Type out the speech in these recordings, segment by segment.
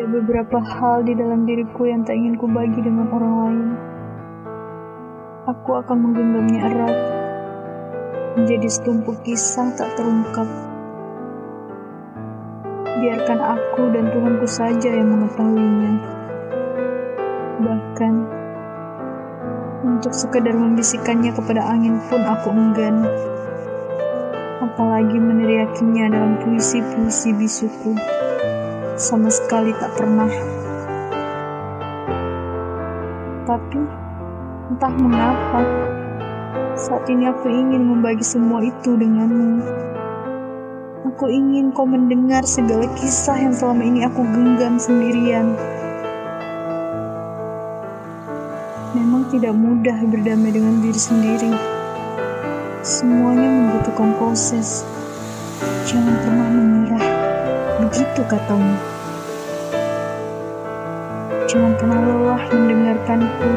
Ada beberapa hal di dalam diriku yang tak ingin kubagi dengan orang lain. Aku akan menggenggamnya erat, menjadi setumpuk kisah tak terungkap. Biarkan aku dan Tuhanku saja yang mengetahuinya. Bahkan, untuk sekedar membisikkannya kepada angin pun aku enggan. Apalagi meneriakinya dalam puisi-puisi bisuku sama sekali tak pernah. Tapi entah mengapa saat ini aku ingin membagi semua itu denganmu. Aku ingin kau mendengar segala kisah yang selama ini aku genggam sendirian. Memang tidak mudah berdamai dengan diri sendiri. Semuanya membutuhkan proses. Jangan pernah menyerah. Begitu katamu. Jangan pernah lelah mendengarkanku.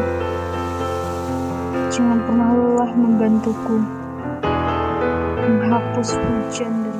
Jangan pernah lelah membantuku. Menghapus hujan